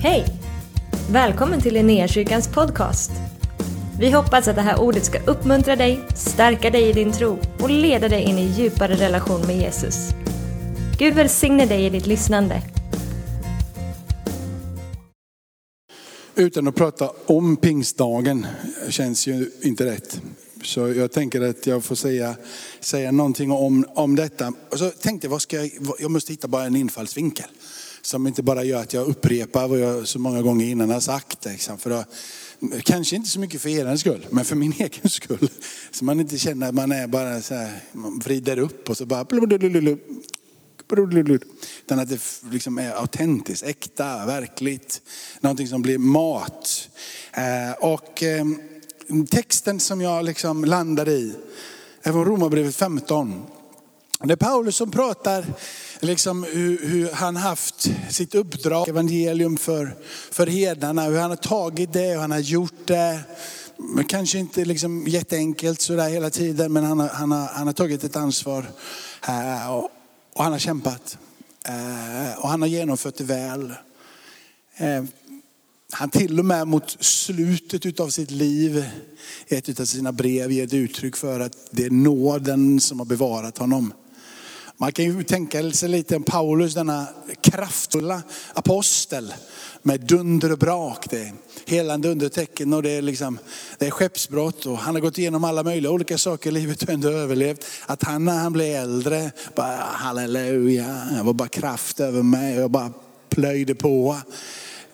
Hej! Välkommen till Linnéakyrkans podcast. Vi hoppas att det här ordet ska uppmuntra dig, stärka dig i din tro och leda dig in i djupare relation med Jesus. Gud välsigne dig i ditt lyssnande. Utan att prata om pingstdagen känns ju inte rätt. Så jag tänker att jag får säga, säga någonting om, om detta. Och så tänkte jag, vad ska jag, jag måste hitta bara en infallsvinkel. Som inte bara gör att jag upprepar vad jag så många gånger innan har sagt. Liksom. För då, kanske inte så mycket för er skull, men för min egen skull. Så man inte känner att man är bara så här, man vrider upp och så bara utan att det liksom är autentiskt, äkta, verkligt. Någonting som blir mat. Eh, och ehm, texten som jag liksom landade i är från Romarbrevet 15. Det är Paulus som pratar liksom hur, hur, han haft sitt uppdrag, evangelium för, för herdarna, hur han har tagit det och han har gjort det. Men kanske inte liksom jätteenkelt sådär hela tiden, men han har, han har, han har tagit ett ansvar. Och, och han har kämpat. Eh, och han har genomfört det väl. Eh, han till och med mot slutet av sitt liv, i ett av sina brev, ger ett uttryck för att det är nåden som har bevarat honom. Man kan ju tänka sig lite om Paulus, denna kraftfulla apostel med dunder och brak. Det är helande undertecken och det är, liksom, det är skeppsbrott. Och han har gått igenom alla möjliga olika saker i livet och ändå överlevt. Att han när han blev äldre, bara halleluja, det var bara kraft över mig och jag bara plöjde på.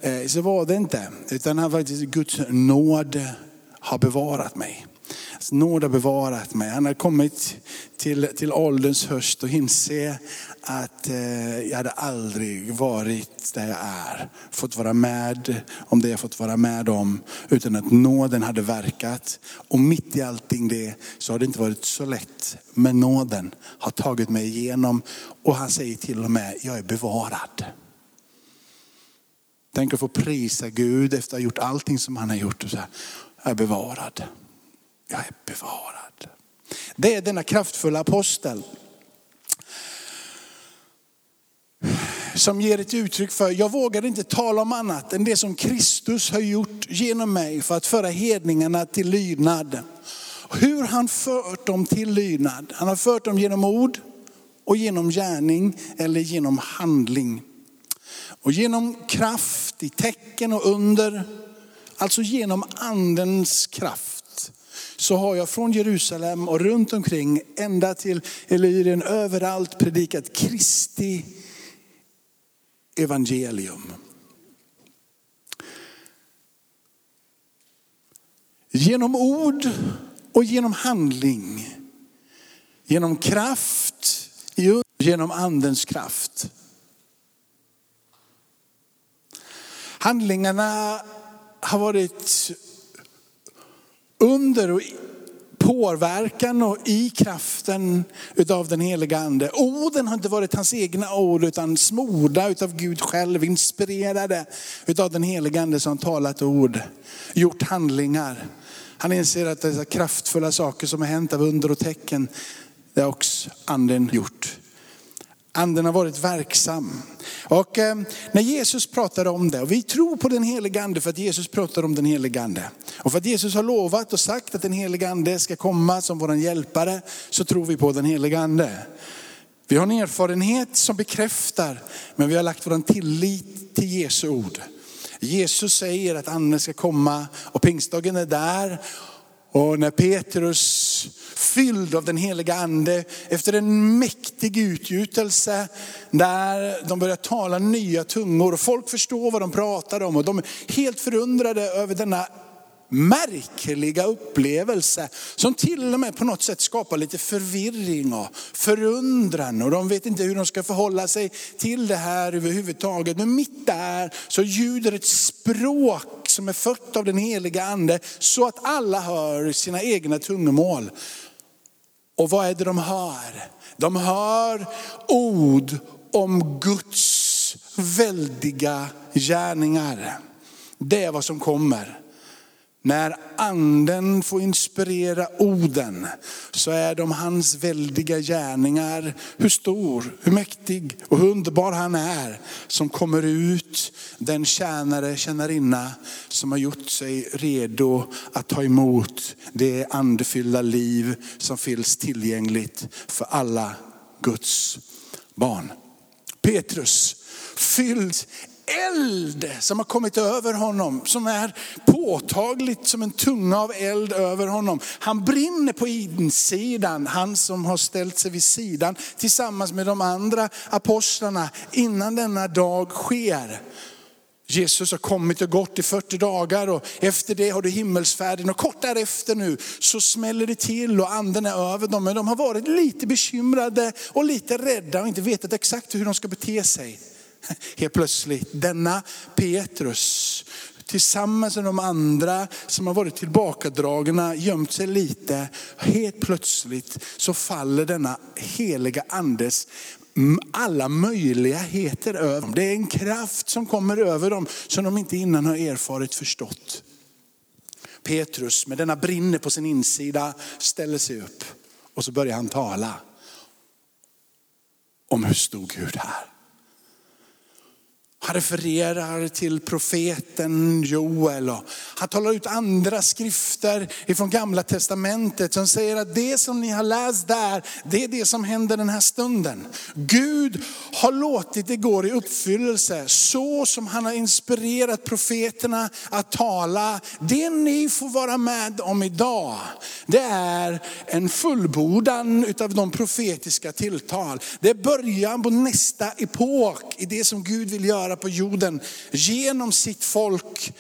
Eh, så var det inte. Utan han faktiskt, Guds nåd har bevarat mig. Hans nåd har bevarat mig. Han har kommit till, till ålderns höst och inse att eh, jag hade aldrig varit där jag är. Fått vara med om det jag fått vara med om. Utan att nåden hade verkat. Och mitt i allting det så har det inte varit så lätt. Men nåden har tagit mig igenom. Och han säger till och med, jag är bevarad. Tänk att få prisa Gud efter att ha gjort allting som han har gjort. Och så här, jag är bevarad. Jag är bevarad. Det är denna kraftfulla apostel. Som ger ett uttryck för, jag vågar inte tala om annat än det som Kristus har gjort genom mig för att föra hedningarna till lydnad. Hur han fört dem till lydnad. Han har fört dem genom ord och genom gärning eller genom handling. Och genom kraft i tecken och under, alltså genom andens kraft, så har jag från Jerusalem och runt omkring ända till Elyrien överallt predikat Kristi evangelium. Genom ord och genom handling. Genom kraft, genom andens kraft. Handlingarna har varit under och påverkan och i kraften utav den heliga ande. Orden har inte varit hans egna ord utan smorda utav Gud själv, inspirerade utav den heliga ande som talat ord, gjort handlingar. Han inser att dessa kraftfulla saker som har hänt av under och tecken, det har också anden gjort. Anden har varit verksam. Och eh, när Jesus pratar om det, och vi tror på den heliga ande för att Jesus pratar om den heliga ande. Och för att Jesus har lovat och sagt att den heliga ande ska komma som vår hjälpare, så tror vi på den heliga ande. Vi har en erfarenhet som bekräftar, men vi har lagt vår tillit till Jesu ord. Jesus säger att anden ska komma och pingstdagen är där. Och när Petrus fylld av den heliga ande efter en mäktig utgjutelse där de börjar tala nya tungor och folk förstår vad de pratar om och de är helt förundrade över denna märkliga upplevelse som till och med på något sätt skapar lite förvirring och förundran. Och de vet inte hur de ska förhålla sig till det här överhuvudtaget. Men mitt där så ljuder ett språk som är fött av den heliga ande så att alla hör sina egna tungomål. Och vad är det de hör? De hör ord om Guds väldiga gärningar. Det är vad som kommer när anden får inspirera orden så är de hans väldiga gärningar, hur stor, hur mäktig och hur underbar han är, som kommer ut den tjänare, tjänarinna som har gjort sig redo att ta emot det andefyllda liv som finns tillgängligt för alla Guds barn. Petrus fylld eld som har kommit över honom, som är påtagligt som en tunga av eld över honom. Han brinner på insidan, han som har ställt sig vid sidan tillsammans med de andra apostlarna innan denna dag sker. Jesus har kommit och gått i 40 dagar och efter det har du himmelsfärden och kort därefter nu så smäller det till och anden är över dem. Men de har varit lite bekymrade och lite rädda och inte vetat exakt hur de ska bete sig. Helt plötsligt, denna Petrus tillsammans med de andra som har varit tillbakadragna, gömt sig lite. Helt plötsligt så faller denna heliga andes alla möjligheter över dem. Det är en kraft som kommer över dem som de inte innan har erfarit förstått. Petrus med denna brinner på sin insida ställer sig upp och så börjar han tala om hur stor Gud är. Han refererar till profeten Joel och han talar ut andra skrifter ifrån gamla testamentet som säger att det som ni har läst där, det är det som händer den här stunden. Gud har låtit det gå i uppfyllelse så som han har inspirerat profeterna att tala. Det ni får vara med om idag, det är en fullbordan utav de profetiska tilltal. Det är början på nästa epok i det som Gud vill göra på jorden genom sitt folk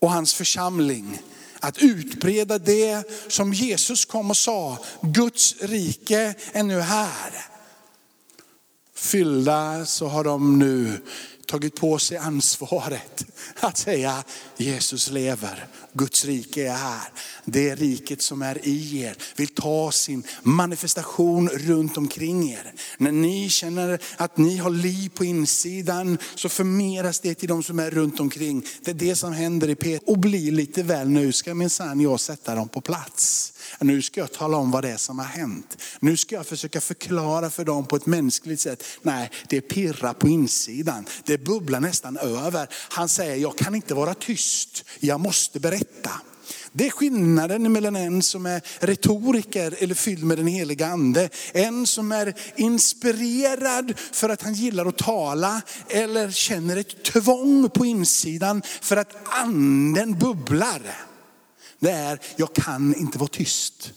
och hans församling. Att utbreda det som Jesus kom och sa, Guds rike är nu här. Fyllda så har de nu tagit på sig ansvaret att säga Jesus lever, Guds rike är här. Det riket som är i er vill ta sin manifestation runt omkring er. När ni känner att ni har liv på insidan så förmeras det till de som är runt omkring. Det är det som händer i Peter. Och blir lite väl, nu ska minsann jag sätta dem på plats. Nu ska jag tala om vad det är som har hänt. Nu ska jag försöka förklara för dem på ett mänskligt sätt. Nej, det pirrar på insidan. Det bubblar nästan över. Han säger, jag kan inte vara tyst. Jag måste berätta. Det är skillnaden mellan en som är retoriker eller fylld med den heliga ande. En som är inspirerad för att han gillar att tala eller känner ett tvång på insidan för att anden bubblar det är, jag kan inte vara tyst.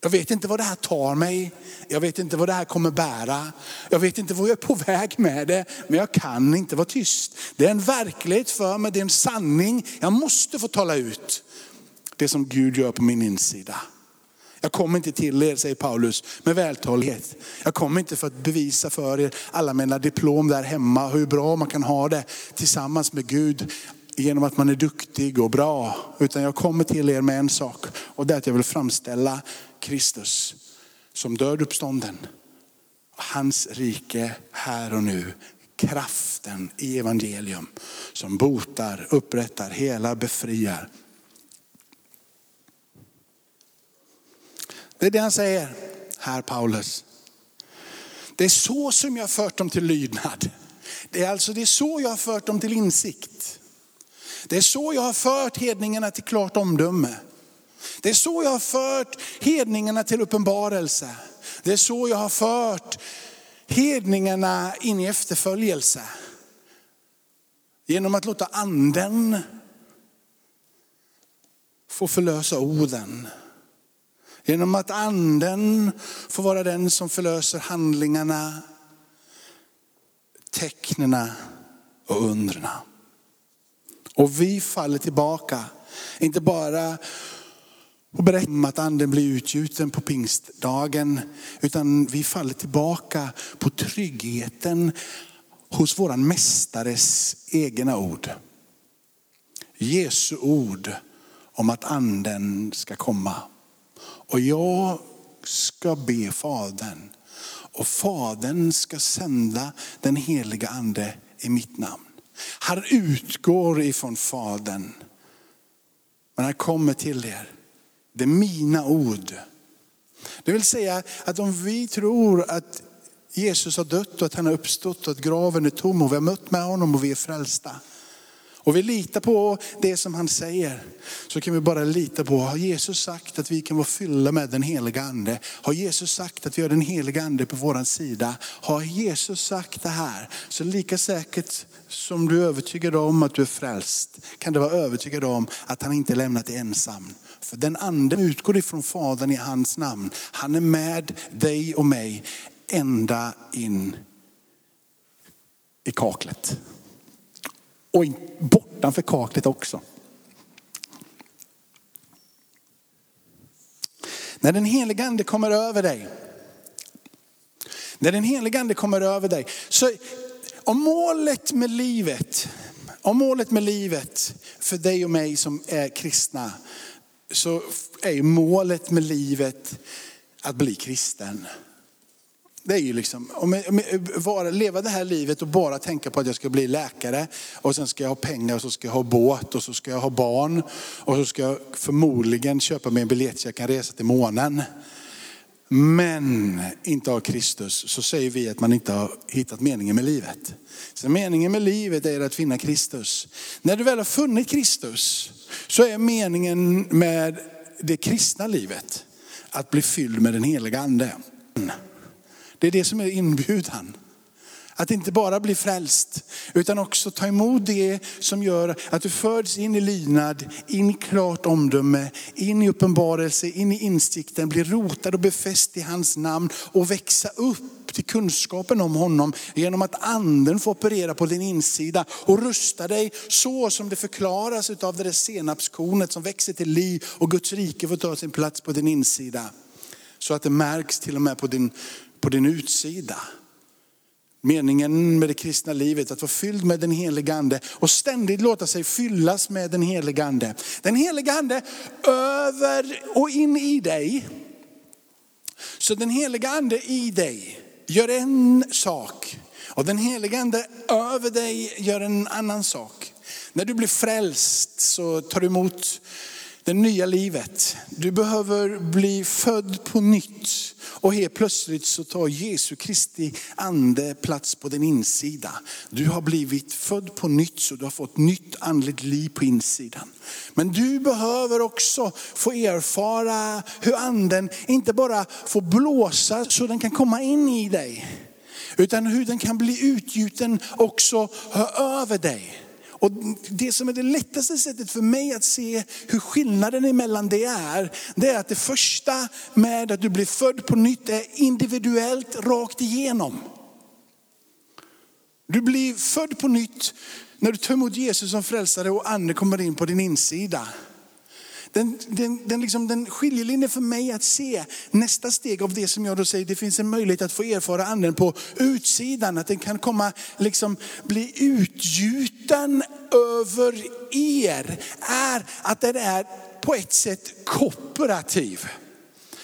Jag vet inte vad det här tar mig. Jag vet inte vad det här kommer bära. Jag vet inte vad jag är på väg med det. Men jag kan inte vara tyst. Det är en verklighet för mig, det är en sanning. Jag måste få tala ut det som Gud gör på min insida. Jag kommer inte till er, säger Paulus, med vältalighet. Jag kommer inte för att bevisa för er alla mina diplom där hemma, hur bra man kan ha det tillsammans med Gud genom att man är duktig och bra. Utan jag kommer till er med en sak och det är att jag vill framställa Kristus som död uppstånden. Hans rike här och nu. Kraften i evangelium som botar, upprättar, hela, befriar. Det är det han säger här Paulus. Det är så som jag har fört dem till lydnad. Det är alltså det är så jag har fört dem till insikt. Det är så jag har fört hedningarna till klart omdöme. Det är så jag har fört hedningarna till uppenbarelse. Det är så jag har fört hedningarna in i efterföljelse. Genom att låta anden få förlösa orden. Genom att anden får vara den som förlöser handlingarna, tecknena och undrena. Och vi faller tillbaka, inte bara och berätta om att anden blir utgjuten på pingstdagen, utan vi faller tillbaka på tryggheten hos våran mästares egna ord. Jesu ord om att anden ska komma. Och jag ska be Fadern och Fadern ska sända den heliga ande i mitt namn. Han utgår ifrån Fadern. Men han kommer till er. Det är mina ord. Det vill säga att om vi tror att Jesus har dött och att han har uppstått och att graven är tom och vi har mött med honom och vi är frälsta. Och vi litar på det som han säger. Så kan vi bara lita på, har Jesus sagt att vi kan vara fyllda med den heliga ande? Har Jesus sagt att vi har den heliga ande på vår sida? Har Jesus sagt det här? Så lika säkert som du är övertygad om att du är frälst, kan du vara övertygad om att han inte lämnat dig ensam. För den anden utgår ifrån Fadern i hans namn. Han är med dig och mig ända in i kaklet. Och bortanför kaklet också. När den heliga ande kommer över dig, när den heliga ande kommer över dig, så om målet med livet, om målet med livet för dig och mig som är kristna, så är målet med livet att bli kristen. Det är ju liksom, om jag, leva det här livet och bara tänka på att jag ska bli läkare och sen ska jag ha pengar och så ska jag ha båt och så ska jag ha barn och så ska jag förmodligen köpa mig en biljett så jag kan resa till månen. Men inte av Kristus så säger vi att man inte har hittat meningen med livet. Så meningen med livet är att finna Kristus. När du väl har funnit Kristus så är meningen med det kristna livet att bli fylld med den heliga ande. Det är det som är inbjudan. Att inte bara bli frälst, utan också ta emot det som gör att du föds in i lydnad, in i klart omdöme, in i uppenbarelse, in i insikten, blir rotad och befäst i hans namn och växa upp till kunskapen om honom genom att anden får operera på din insida och rusta dig så som det förklaras av det där senapskornet som växer till liv och Guds rike får ta sin plats på din insida. Så att det märks till och med på din på din utsida. Meningen med det kristna livet, att vara fylld med den helige ande och ständigt låta sig fyllas med den helige ande. Den helige ande över och in i dig. Så den helige ande i dig gör en sak och den helige ande över dig gör en annan sak. När du blir frälst så tar du emot det nya livet. Du behöver bli född på nytt. Och helt plötsligt så tar Jesu Kristi ande plats på din insida. Du har blivit född på nytt så du har fått nytt andligt liv på insidan. Men du behöver också få erfara hur anden inte bara får blåsa så den kan komma in i dig. Utan hur den kan bli utgjuten också över dig. Och det som är det lättaste sättet för mig att se hur skillnaden emellan det är, det är att det första med att du blir född på nytt är individuellt rakt igenom. Du blir född på nytt när du tar emot Jesus som frälsare och anden kommer in på din insida. Den, den, den, liksom, den skiljelinjen för mig att se nästa steg av det som jag då säger, det finns en möjlighet att få erfara anden på utsidan. Att den kan komma, liksom bli utgjuten över er. Är att den är på ett sätt kooperativ.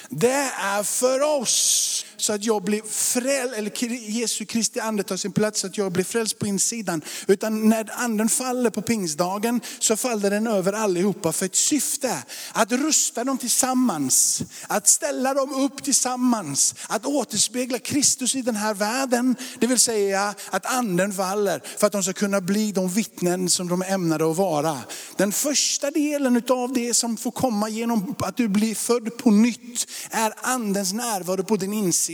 Det är för oss så att jag blir frälst, eller Jesu Kristi ande tar sin plats så att jag blir frälst på insidan. Utan när anden faller på pingsdagen så faller den över allihopa för ett syfte. Att rusta dem tillsammans, att ställa dem upp tillsammans, att återspegla Kristus i den här världen. Det vill säga att anden faller för att de ska kunna bli de vittnen som de är ämnade att vara. Den första delen av det som får komma genom att du blir född på nytt är andens närvaro på din insida.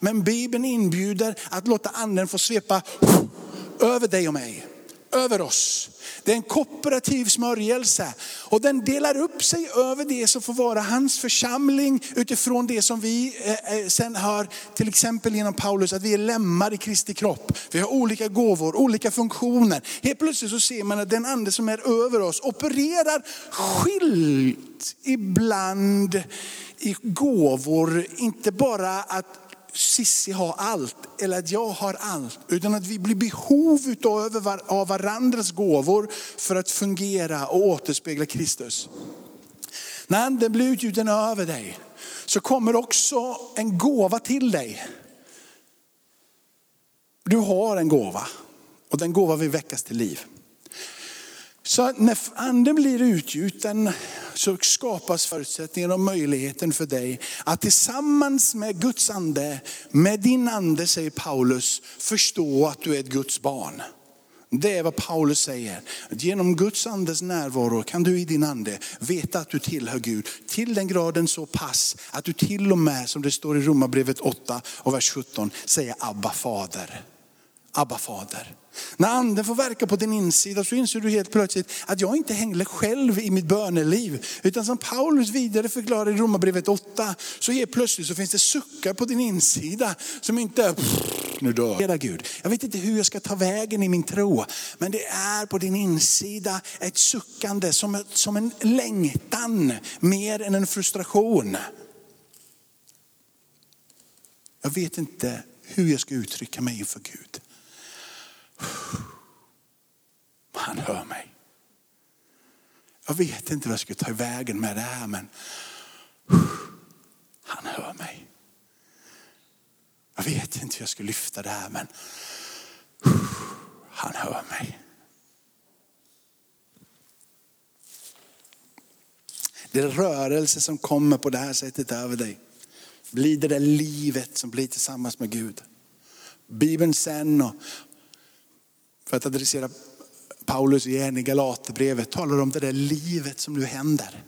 Men Bibeln inbjuder att låta anden få svepa över dig och mig över oss. Det är en kooperativ smörjelse och den delar upp sig över det som får vara hans församling utifrån det som vi eh, eh, sen hör till exempel genom Paulus att vi är lemmar i Kristi kropp. Vi har olika gåvor, olika funktioner. Helt plötsligt så ser man att den ande som är över oss opererar skilt ibland i gåvor, inte bara att Sissi har allt eller att jag har allt. Utan att vi blir behov av varandras gåvor för att fungera och återspegla Kristus. När anden blir utgjuten över dig så kommer också en gåva till dig. Du har en gåva och den gåva vill väckas till liv. Så när anden blir utgjuten så skapas förutsättningen och möjligheten för dig att tillsammans med Guds ande, med din ande säger Paulus, förstå att du är ett Guds barn. Det är vad Paulus säger. Genom Guds andes närvaro kan du i din ande veta att du tillhör Gud. Till den graden så pass att du till och med, som det står i Romarbrevet 8 och vers 17, säger Abba fader. Abba fader. När anden får verka på din insida så inser du helt plötsligt att jag inte hänger själv i mitt böneliv. Utan som Paulus vidare förklarar i Romarbrevet 8, så helt plötsligt så finns det suckar på din insida som inte nu dör Gud. Jag vet inte hur jag ska ta vägen i min tro. Men det är på din insida ett suckande som, som en längtan mer än en frustration. Jag vet inte hur jag ska uttrycka mig inför Gud. Han hör mig. Jag vet inte vad jag ska ta i vägen med det här men han hör mig. Jag vet inte hur jag ska lyfta det här men han hör mig. Det är rörelse som kommer på det här sättet över dig. Blir det där livet som blir tillsammans med Gud. Bibeln sen och för att adressera Paulus igen i Galaterbrevet talar om det där livet som nu händer.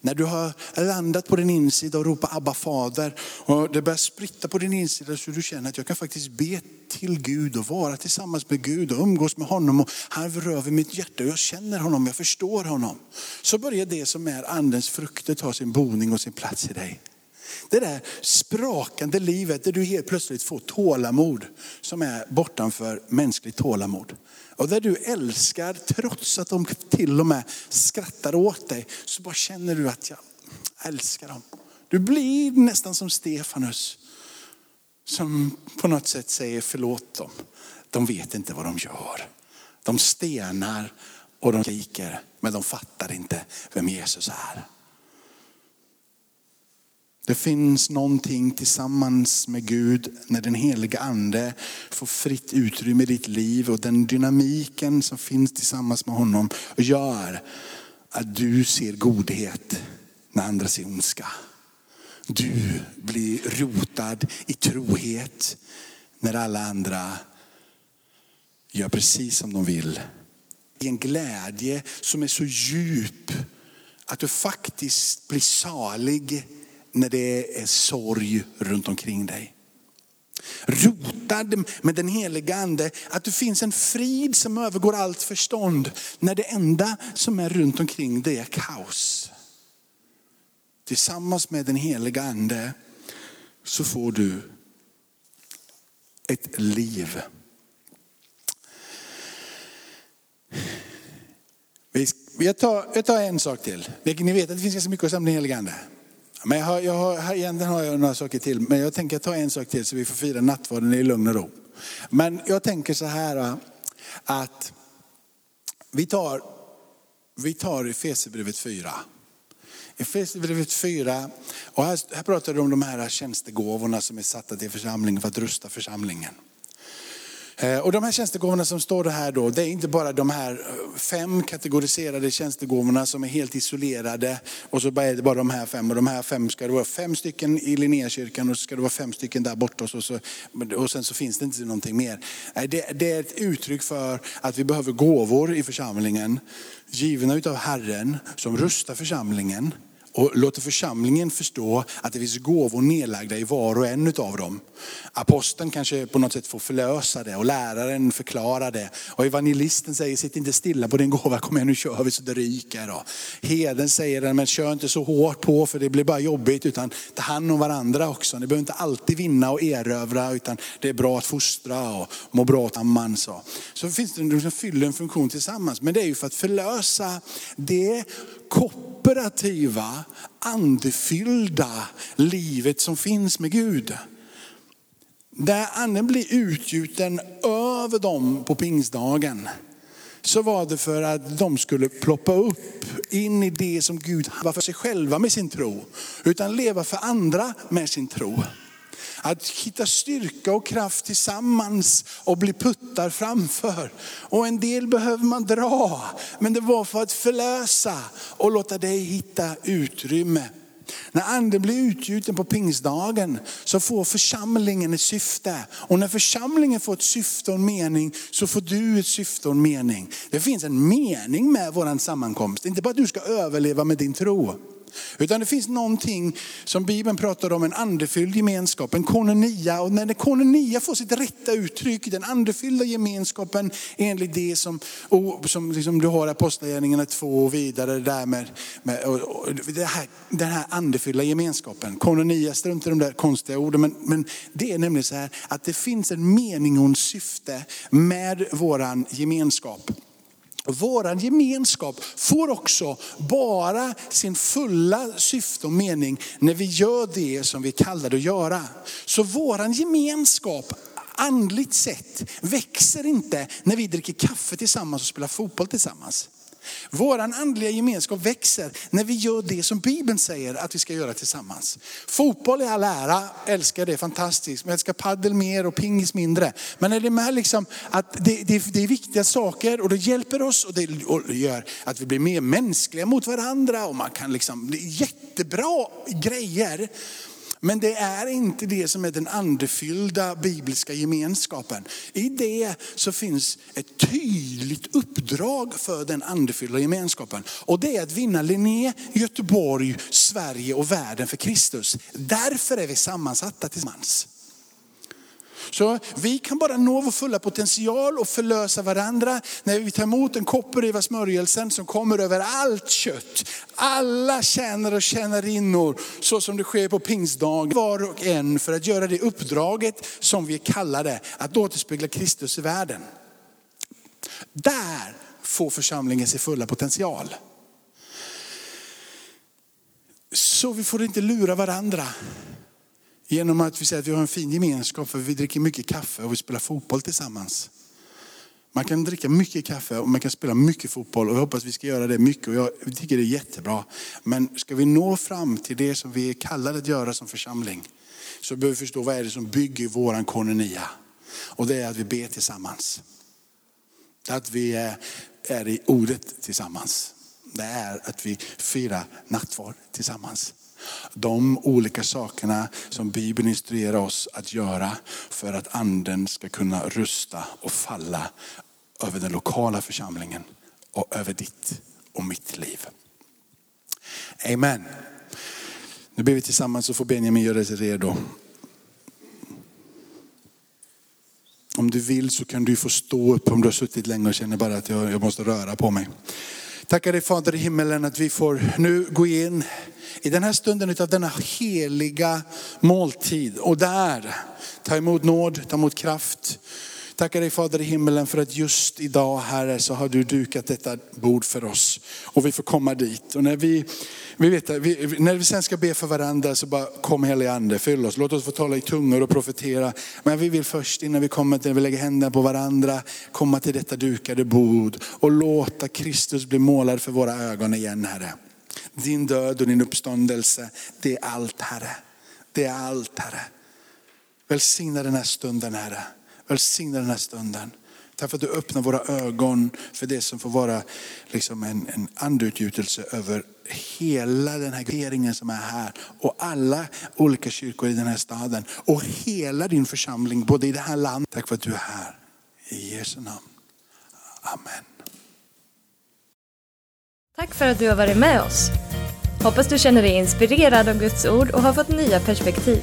När du har landat på din insida och ropar Abba fader och det börjar spritta på din insida så du känner att jag kan faktiskt be till Gud och vara tillsammans med Gud och umgås med honom och han rör mitt hjärta och jag känner honom, jag förstår honom. Så börjar det som är andens frukter ta sin boning och sin plats i dig. Det där sprakande livet där du helt plötsligt får tålamod som är bortanför mänskligt tålamod. Och där du älskar trots att de till och med skrattar åt dig så bara känner du att jag älskar dem. Du blir nästan som Stefanus som på något sätt säger förlåt dem. De vet inte vad de gör. De stenar och de skriker men de fattar inte vem Jesus är. Det finns någonting tillsammans med Gud när den heliga ande får fritt utrymme i ditt liv och den dynamiken som finns tillsammans med honom gör att du ser godhet när andra ser ondska. Du blir rotad i trohet när alla andra gör precis som de vill. I en glädje som är så djup att du faktiskt blir salig när det är sorg runt omkring dig. Rotad med den heliga ande, att det finns en frid som övergår allt förstånd. När det enda som är runt omkring dig är kaos. Tillsammans med den heliga ande så får du ett liv. Jag tar, jag tar en sak till. Ni vet att det finns ganska mycket att samla den heliga ande. Men jag har, jag har, egentligen har jag några saker till, men jag tänker ta en sak till så vi får fira nattvarden i lugn och ro. Men jag tänker så här att vi tar, vi tar Efesierbrevet 4. Efesierbrevet 4, och här, här pratar du om de här tjänstegåvorna som är satta till församlingen för att rusta församlingen. Eh, och de här tjänstegåvorna som står det här då, det är inte bara de här eh, fem kategoriserade tjänstegåvorna som är helt isolerade. Och så är det bara de här fem och de här fem ska det vara fem stycken i Linnékyrkan och så ska det vara fem stycken där borta och, så, så, och sen så finns det inte någonting mer. Det, det är ett uttryck för att vi behöver gåvor i församlingen, givna utav Herren som rustar församlingen och låter församlingen förstå att det finns gåvor nedlagda i var och en av dem. Aposteln kanske på något sätt får förlösa det och läraren förklara det. Och evangelisten säger, sitt inte stilla på din gåva, kom igen nu kör vi så det ryker. Och heden säger, men kör inte så hårt på för det blir bara jobbigt, utan ta hand om varandra också. Ni behöver inte alltid vinna och erövra, utan det är bra att fostra och må bra tillsammans. Så. finns det något som liksom fyller en funktion tillsammans, men det är ju för att förlösa det kooperativa, andefyllda livet som finns med Gud. Där anden blir utgjuten över dem på pingstdagen så var det för att de skulle ploppa upp in i det som Gud var för sig själva med sin tro. Utan leva för andra med sin tro. Att hitta styrka och kraft tillsammans och bli puttar framför. Och en del behöver man dra, men det var för att förlösa och låta dig hitta utrymme. När anden blir utgjuten på pingstdagen så får församlingen ett syfte. Och när församlingen får ett syfte och en mening så får du ett syfte och en mening. Det finns en mening med vår sammankomst. Inte bara att du ska överleva med din tro. Utan det finns någonting som Bibeln pratar om, en andefylld gemenskap, en kononia. Och när kononia får sitt rätta uttryck, den andefyllda gemenskapen enligt det som, som liksom du har Apostlagärningarna 2 och vidare, där med, med och, och, det här, den här andefyllda gemenskapen. Kononia, strunt i de där konstiga orden, men, men det är nämligen så här att det finns en mening och en syfte med våran gemenskap. Vår gemenskap får också bara sin fulla syfte och mening när vi gör det som vi kallar att göra. Så vår gemenskap andligt sett växer inte när vi dricker kaffe tillsammans och spelar fotboll tillsammans. Vår andliga gemenskap växer när vi gör det som Bibeln säger att vi ska göra tillsammans. Fotboll i all ära, älskar det, fantastiskt. Men jag älskar paddel mer och pingis mindre. Men är det med liksom att det, det, det är viktiga saker och det hjälper oss och det, och det gör att vi blir mer mänskliga mot varandra. Och man kan liksom, det är jättebra grejer. Men det är inte det som är den andefyllda bibliska gemenskapen. I det så finns ett tydligt uppdrag för den andefyllda gemenskapen. Och det är att vinna Linné, Göteborg, Sverige och världen för Kristus. Därför är vi sammansatta tillsammans. Så vi kan bara nå vår fulla potential och förlösa varandra när vi tar emot den kooperativa smörjelsen som kommer över allt kött. Alla tjänare och tjänarinnor, så som det sker på pingstdagen. var och en för att göra det uppdraget som vi kallade att återspegla Kristus i världen. Där får församlingen sin fulla potential. Så vi får inte lura varandra. Genom att vi säger att vi har en fin gemenskap för vi dricker mycket kaffe och vi spelar fotboll tillsammans. Man kan dricka mycket kaffe och man kan spela mycket fotboll och jag hoppas vi ska göra det mycket och jag tycker det är jättebra. Men ska vi nå fram till det som vi är kallade att göra som församling så behöver vi förstå vad är det som bygger våran koinonia. Och det är att vi ber tillsammans. Att vi är i ordet tillsammans. Det är att vi firar nattvard tillsammans de olika sakerna som Bibeln instruerar oss att göra för att anden ska kunna rusta och falla över den lokala församlingen och över ditt och mitt liv. Amen. Nu ber vi tillsammans så får Benjamin göra sig redo. Om du vill så kan du få stå upp om du har suttit länge och känner bara att jag, måste röra på mig. Tackar dig Fader i himmelen att vi får nu gå in i den här stunden av denna heliga måltid och där ta emot nåd, ta emot kraft. Tackar dig Fader i himmelen för att just idag Herre så har du dukat detta bord för oss. Och vi får komma dit. Och när vi, vi vet, vi, när vi sen ska be för varandra så bara kom helige ande, fyll oss. Låt oss få tala i tungor och profetera. Men vi vill först innan vi kommer till, vi lägger händerna på varandra, komma till detta dukade bord och låta Kristus bli målad för våra ögon igen Herre. Din död och din uppståndelse, det är allt Herre. Det är allt Herre. Välsigna den här stunden Herre. Välsigna den här stunden. Tack för att du öppnar våra ögon för det som får vara liksom en, en andutgjutelse över hela den här grupperingen som är här och alla olika kyrkor i den här staden och hela din församling både i det här landet. Tack för att du är här. I Jesu namn. Amen. Tack för att du har varit med oss. Hoppas du känner dig inspirerad av Guds ord och har fått nya perspektiv.